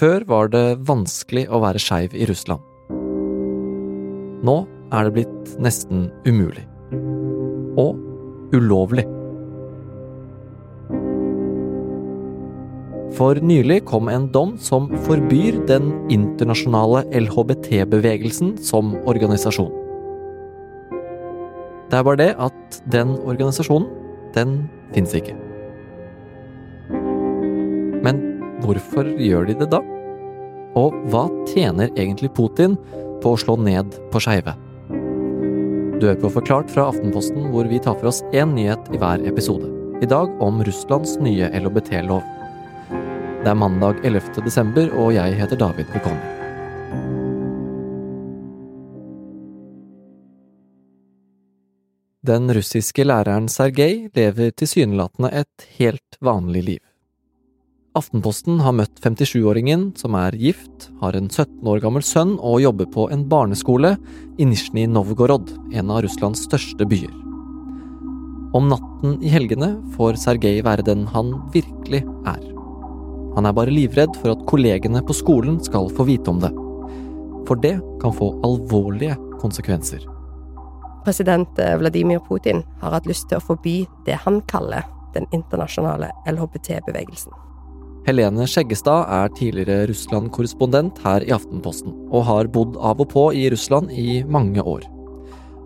Før var det vanskelig å være skeiv i Russland. Nå er det blitt nesten umulig. Og ulovlig. For nylig kom en dom som forbyr den internasjonale LHBT-bevegelsen som organisasjon. Det er bare det at den organisasjonen, den fins ikke. Hvorfor gjør de det da? Og hva tjener egentlig Putin på å slå ned på skeive? Du hører på Forklart fra Aftenposten, hvor vi tar for oss én nyhet i hver episode. I dag om Russlands nye LHBT-lov. Det er mandag 11. desember, og jeg heter David Bekoni. Den russiske læreren Sergej lever tilsynelatende et helt vanlig liv. Aftenposten har møtt 57-åringen, som er gift, har en 17 år gammel sønn og jobber på en barneskole i Nizjnij Novgorod, en av Russlands største byer. Om natten i helgene får Sergej være den han virkelig er. Han er bare livredd for at kollegene på skolen skal få vite om det. For det kan få alvorlige konsekvenser. President eh, Vladimir Putin har hatt lyst til å forby det han kaller den internasjonale LHBT-bevegelsen. Helene Skjeggestad er tidligere Russland-korrespondent her i Aftenposten, og har bodd av og på i Russland i mange år.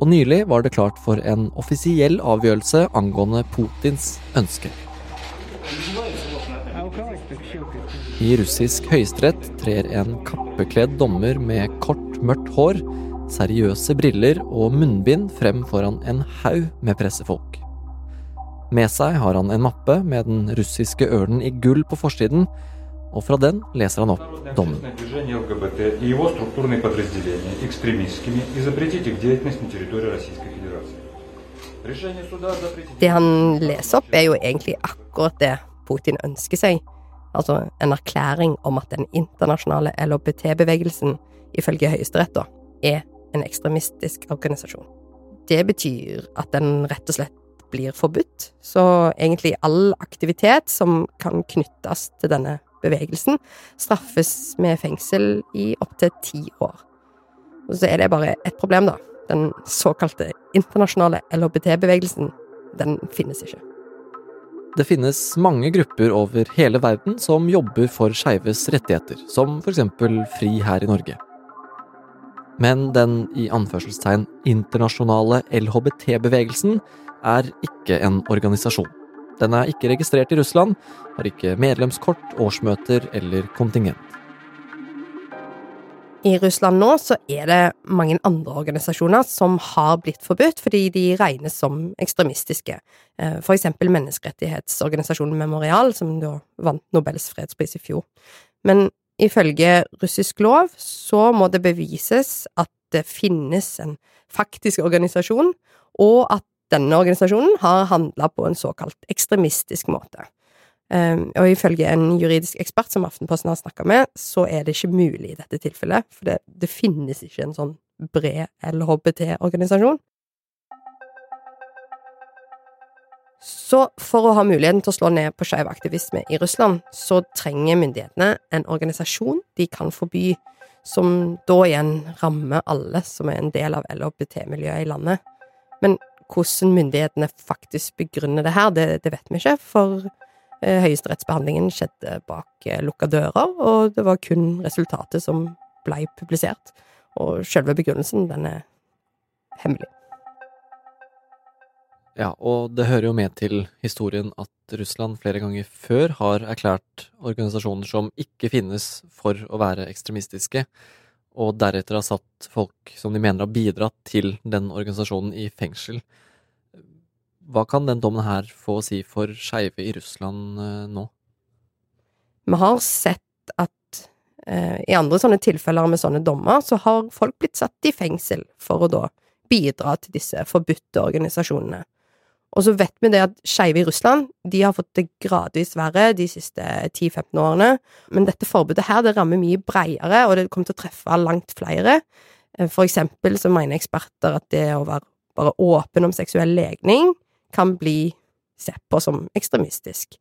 Og nylig var det klart for en offisiell avgjørelse angående Putins ønske. I russisk høyesterett trer en kappekledd dommer med kort, mørkt hår, seriøse briller og munnbind frem foran en haug med pressefolk. Med seg har han en mappe med den russiske ørnen i gull på forsiden, og fra den leser han opp dommen. Det han leser opp, er jo egentlig akkurat det Putin ønsker seg. Altså en erklæring om at den internasjonale LHBT-bevegelsen, ifølge Høyesterett, er en ekstremistisk organisasjon. Det betyr at den rett og slett blir forbudt, så egentlig all aktivitet som kan knyttes til denne bevegelsen, straffes med fengsel i opptil ti år. Og så er det bare ett problem, da. Den såkalte internasjonale LHBT-bevegelsen, den finnes ikke. Det finnes mange grupper over hele verden som jobber for skeives rettigheter, som eksempel FRI her i Norge. Men den i anførselstegn internasjonale LHBT-bevegelsen er ikke en organisasjon. Den er ikke registrert i Russland, har ikke medlemskort, årsmøter eller kontingent. I Russland nå så er det mange andre organisasjoner som har blitt forbudt fordi de regnes som ekstremistiske, for eksempel menneskerettighetsorganisasjonen Memorial, som da vant Nobels fredspris i fjor. Men ifølge russisk lov så må det bevises at det finnes en faktisk organisasjon, og at denne organisasjonen har handla på en såkalt ekstremistisk måte. Og ifølge en juridisk ekspert som Aftenposten har snakka med, så er det ikke mulig i dette tilfellet, for det, det finnes ikke en sånn bred LHBT-organisasjon. Så for å ha muligheten til å slå ned på skeiv aktivisme i Russland, så trenger myndighetene en organisasjon de kan forby, som da igjen rammer alle som er en del av LHBT-miljøet i landet. Men hvordan myndighetene faktisk begrunner det her, det, det vet vi ikke, for eh, høyesterettsbehandlingen skjedde bak eh, lukka dører, og det var kun resultatet som blei publisert. Og selve begrunnelsen, den er hemmelig. Ja, og det hører jo med til historien at Russland flere ganger før har erklært organisasjoner som ikke finnes for å være ekstremistiske, og deretter har satt folk som de mener har bidratt til den organisasjonen i fengsel. Hva kan den dommen her få å si for skeive i Russland eh, nå? Vi har sett at eh, i andre sånne tilfeller med sånne dommer, så har folk blitt satt i fengsel for å da bidra til disse forbudte organisasjonene. Og så vet vi det at skeive i Russland de har fått det gradvis verre de siste 10-15 årene, men dette forbudet her det rammer mye bredere, og det kommer til å treffe langt flere. Eh, for eksempel så mener eksperter at det å være bare åpen om seksuell legning kan bli sett på som ekstremistisk.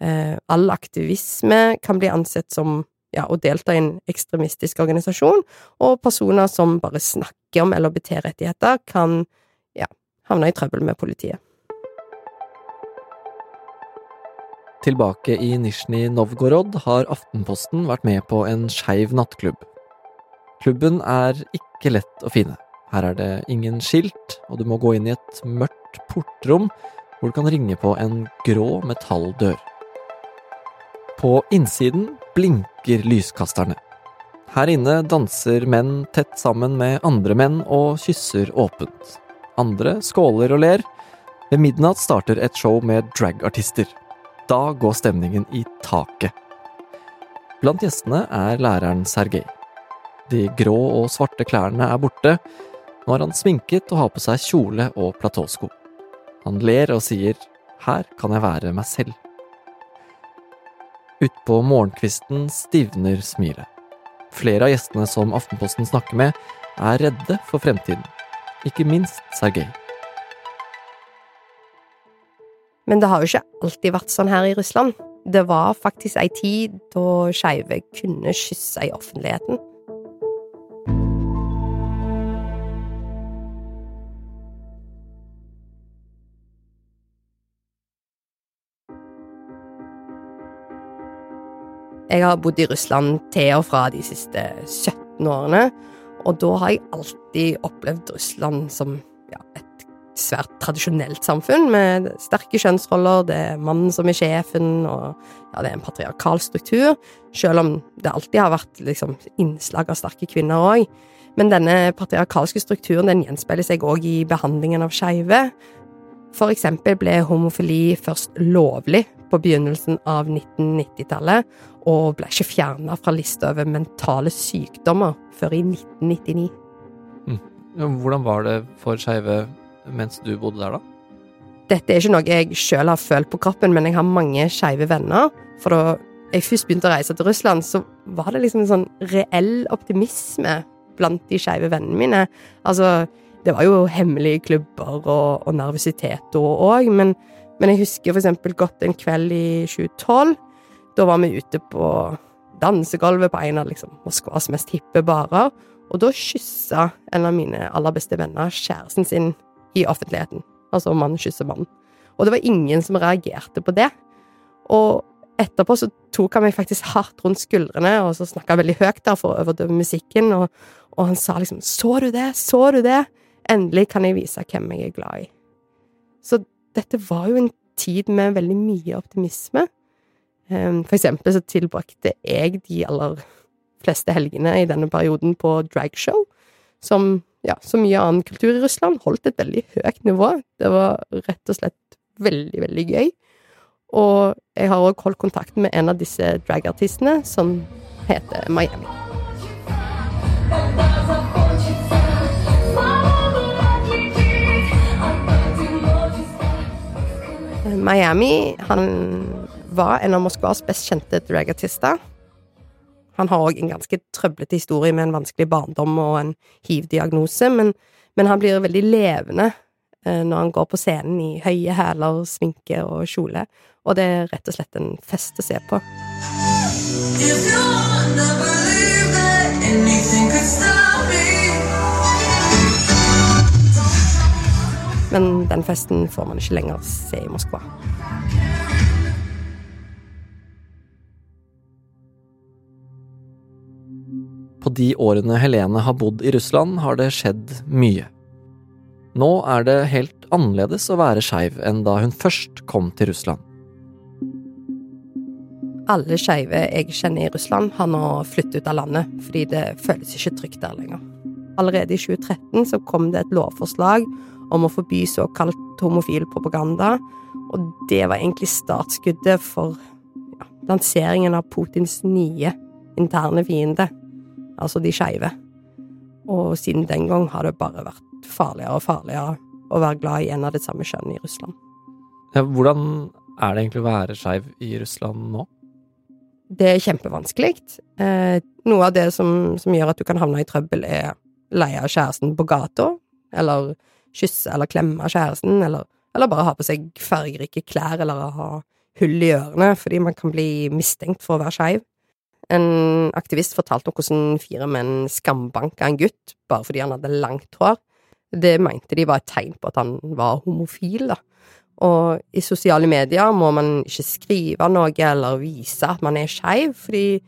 Eh, all aktivisme kan bli ansett som ja, å delta i en ekstremistisk organisasjon, og personer som bare snakker om LHBT-rettigheter, kan ja, havne i trøbbel med politiet. Tilbake i Nizjnij Novgorod har Aftenposten vært med på en skeiv nattklubb. Klubben er ikke lett å finne. Her er det ingen skilt, og du må gå inn i et mørkt portrom hvor du kan ringe på en grå metalldør. På innsiden blinker lyskasterne. Her inne danser menn tett sammen med andre menn og kysser åpent. Andre skåler og ler. Ved midnatt starter et show med dragartister. Da går stemningen i taket. Blant gjestene er læreren Sergej. De grå og svarte klærne er borte. Nå er han sminket og har på seg kjole og platåsko. Han ler og sier her kan jeg være meg selv. Utpå morgenkvisten stivner smilet. Flere av gjestene som Aftenposten snakker med, er redde for fremtiden. Ikke minst Sergej. Men det har jo ikke alltid vært sånn her i Russland. Det var faktisk ei tid da skeive kunne kysse i offentligheten. Jeg har bodd i Russland til og fra de siste 17 årene, og da har jeg alltid opplevd Russland som svært tradisjonelt samfunn med sterke kjønnsroller, det er mannen som er sjefen, og ja, det er en patriarkal struktur, selv om det alltid har vært liksom, innslag av sterke kvinner òg. Men denne patriarkalske strukturen den gjenspeiler seg òg i behandlingen av skeive. For eksempel ble homofili først lovlig på begynnelsen av 1990-tallet, og ble ikke fjerna fra lista over mentale sykdommer før i 1999. Mm. Hvordan var det for skeive mens du bodde der, da? Dette er ikke noe jeg sjøl har følt på kroppen, men jeg har mange skeive venner. For da jeg først begynte å reise til Russland, så var det liksom en sånn reell optimisme blant de skeive vennene mine. Altså, det var jo hemmelige klubber og, og nervøsitet da òg, men, men, jeg husker for eksempel godt en kveld i 2012. Da var vi ute på dansegulvet på en av liksom, Moskvas mest hippe barer, og da kyssa en av mine aller beste venner kjæresten sin i offentligheten. Altså om mann kysser mann. Og det var ingen som reagerte på det. Og etterpå så tok han meg faktisk hardt rundt skuldrene, og så snakka veldig høyt der for å overdøve musikken, og, og, han sa liksom 'Så du det? Så du det? Endelig kan jeg vise hvem jeg er glad i'. Så dette var jo en tid med veldig mye optimisme. Ehm, for eksempel så tilbrakte jeg de aller fleste helgene i denne perioden på dragshow, som ja, så mye annen kultur i Russland holdt et veldig høyt nivå. Det var rett og slett veldig, veldig gøy. Og jeg har òg holdt kontakt med en av disse dragartistene, som heter Miami. Miami han var en av Moskvas best kjente dragartister. Han har òg en ganske trøblete historie med en vanskelig barndom og en hiv-diagnose, men, men, han blir veldig levende eh, når han går på scenen i høye hæler, sminke og kjole, og det er rett og slett en fest å se på. Men den festen får man ikke lenger se i Moskva. De årene Helene har bodd i Russland, har det skjedd mye. Nå er det helt annerledes å være skeiv enn da hun først kom til Russland. Alle skeive jeg kjenner i Russland, har nå flyttet ut av landet fordi det føles ikke trygt der lenger. Allerede i 2013 så kom det et lovforslag om å forby såkalt homofil propaganda, og det var egentlig startskuddet for ja, lanseringen av Putins nye interne fiende altså de skeive. Og siden den gang har det bare vært farligere og farligere å være glad i en av det samme kjønn i Russland. Ja, hvordan er det egentlig å være skeiv i Russland nå? Det er kjempevanskelig. Eh, noe av det som, som, gjør at du kan havne i trøbbel, er leie av kjæresten på gata, eller kysse eller klemme kjæresten, eller, eller bare ha på seg fargerike klær eller ha hull i ørene fordi man kan bli mistenkt for å være skeiv. En aktivist fortalte om hvordan fire menn skambanka en gutt bare fordi han hadde langt hår. Det mente de var et tegn på at han var homofil, da. Og i sosiale medier må man ikke skrive noe eller vise at man er skeiv, fordi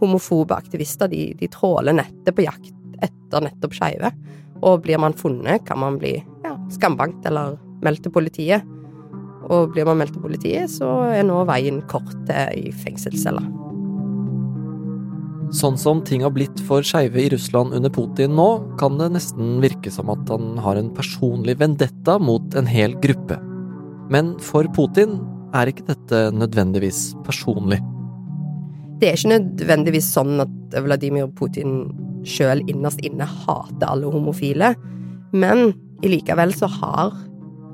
homofobe aktivister de, de tråler nettet på jakt etter nettopp skeive. Og blir man funnet, kan man bli ja, skambankt eller meldt til politiet. Og blir man meldt til politiet, så er nå veien kort til i fengselscella. Sånn som ting har blitt for skeive i Russland under Putin nå, kan det nesten virke som at han har en personlig vendetta mot en hel gruppe. Men for Putin er ikke dette nødvendigvis personlig. Det er ikke nødvendigvis sånn at Vladimir Putin sjøl innerst inne hater alle homofile, men likevel så har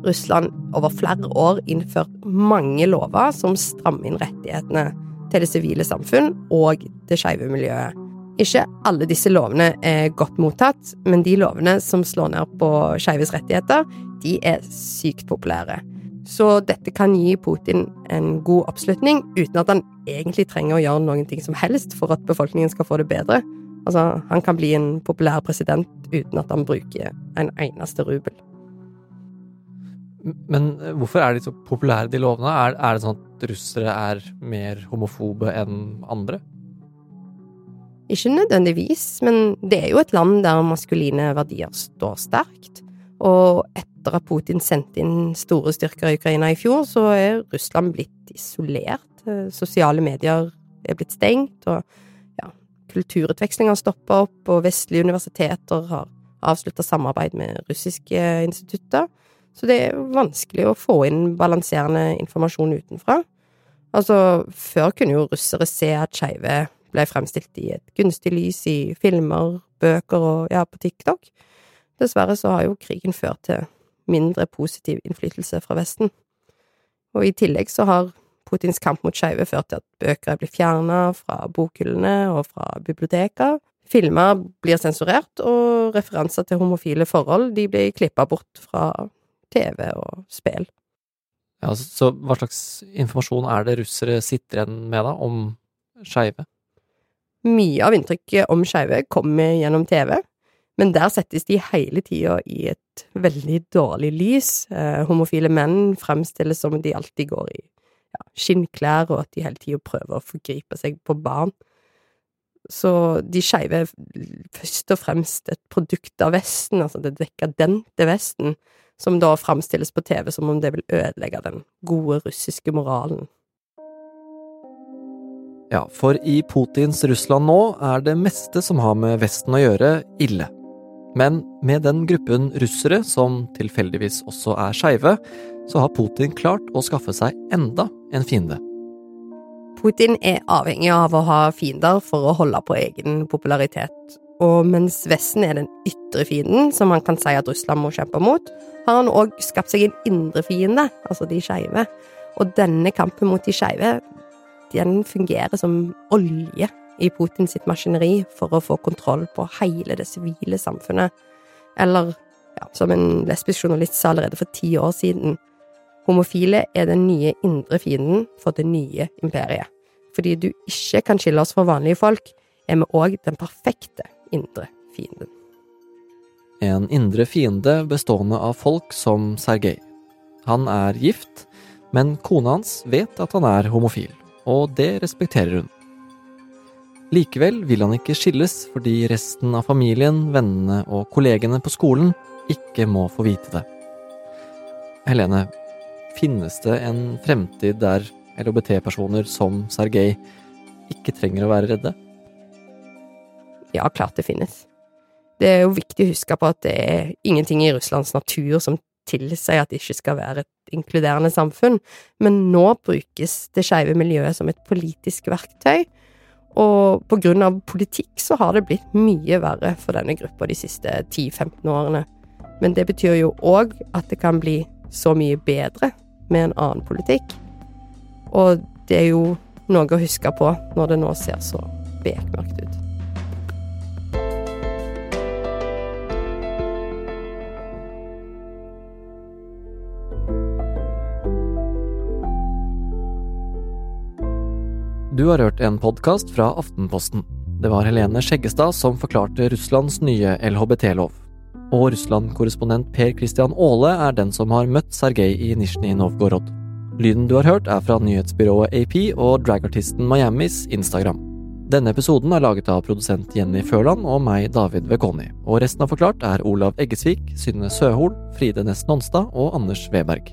Russland over flere år innført mange lover som strammer inn rettighetene til det sivile samfunn og det skeive miljøet. Ikke alle disse lovene er godt mottatt, men de lovene som slår ned på skeives rettigheter, de er sykt populære. Så dette kan gi Putin en god oppslutning, uten at han egentlig trenger å gjøre ting som helst for at befolkningen skal få det bedre. Altså, han kan bli en populær president uten at han bruker en eneste rubel. Men eh, hvorfor er de så populære, de lovene? Er, er det sånn at russere er mer homofobe enn andre? Ikke nødvendigvis, men det er jo et land der maskuline verdier står sterkt. Og etter at Putin sendte inn store styrker i Ukraina i fjor, så er Russland blitt isolert. Eh, sosiale medier er blitt stengt, og kulturutveksling har stoppa opp, og vestlige universiteter har avslutta samarbeid med russiske institutter. Så det er vanskelig å få inn balanserende informasjon utenfra. Altså, før kunne jo russere se at skeive ble fremstilt i et gunstig lys i filmer, bøker og ja, på TikTok. Dessverre så har jo krigen ført til mindre positiv innflytelse fra Vesten. Og i tillegg så har Putins kamp mot skeive ført til at bøker er blitt fjerna fra bokhyllene og fra biblioteker. Filmer blir sensurert, og referanser til homofile forhold de blir klippa bort fra TV og spill. Ja, så hva slags informasjon er det russere sitter igjen med, da, om skeive? Mye av inntrykket om skeive kommer gjennom TV, men der settes de hele tida i et veldig dårlig lys. Eh, homofile menn fremstilles som de alltid går i ja, skinnklær, og at de hele tida prøver å forgripe seg på barn. Så de skeive er først og fremst et produkt av Vesten, altså det dekadente Vesten, som da framstilles på TV som om det vil ødelegge den gode russiske moralen. Ja, for i Putins Russland nå er det meste som har med Vesten å gjøre, ille. Men med den gruppen russere, som tilfeldigvis også er skeive, så har Putin klart å skaffe seg enda en fiende. Putin er avhengig av å ha fiender for å holde på egen popularitet. Og mens Vesten er den ytre fienden, som man kan si at Russland må kjempe mot, har han òg skapt seg en indre fiende, altså de skeive. Og denne kampen mot de skeive, den fungerer som olje i Putins maskineri for å få kontroll på hele det sivile samfunnet. Eller, ja, som en lesbisk journalist sa allerede for ti år siden, homofile er den nye indre fienden for det nye imperiet. Fordi du ikke kan skille oss fra vanlige folk, er vi òg den perfekte indre fienden. En indre fiende bestående av folk som Sergej. Han er gift, men kona hans vet at han er homofil, og det respekterer hun. Likevel vil han ikke skilles fordi resten av familien, vennene og kollegene på skolen ikke må få vite det. Helene, finnes det en fremtid der LHBT-personer som Sergej ikke trenger å være redde? Ja, klart det finnes. Det er jo viktig å huske på at det er ingenting i Russlands natur som tilsier at det ikke skal være et inkluderende samfunn, men nå brukes det skeive miljøet som et politisk verktøy og på grunn av politikk så har det blitt mye verre for denne gruppa de siste 10-15 årene. Men det betyr jo òg at det kan bli så mye bedre med en annen politikk. Og det er jo noe å huske på når det nå ser så bekmørkt ut. Du har hørt en podkast fra Aftenposten. Det var Helene Skjeggestad som forklarte Russlands nye LHBT-lov. Og Russland-korrespondent Per Christian Aale er den som har møtt Sergej i Nizjnij Novgorod. Lyden du har hørt, er fra nyhetsbyrået AP og dragartisten Miamis Instagram. Denne episoden er laget av produsent Jenny Førland og meg, David Vekoni. Og resten av Forklart er Olav Eggesvik, Synne Søhol, Fride Næss Nonstad og Anders Weberg.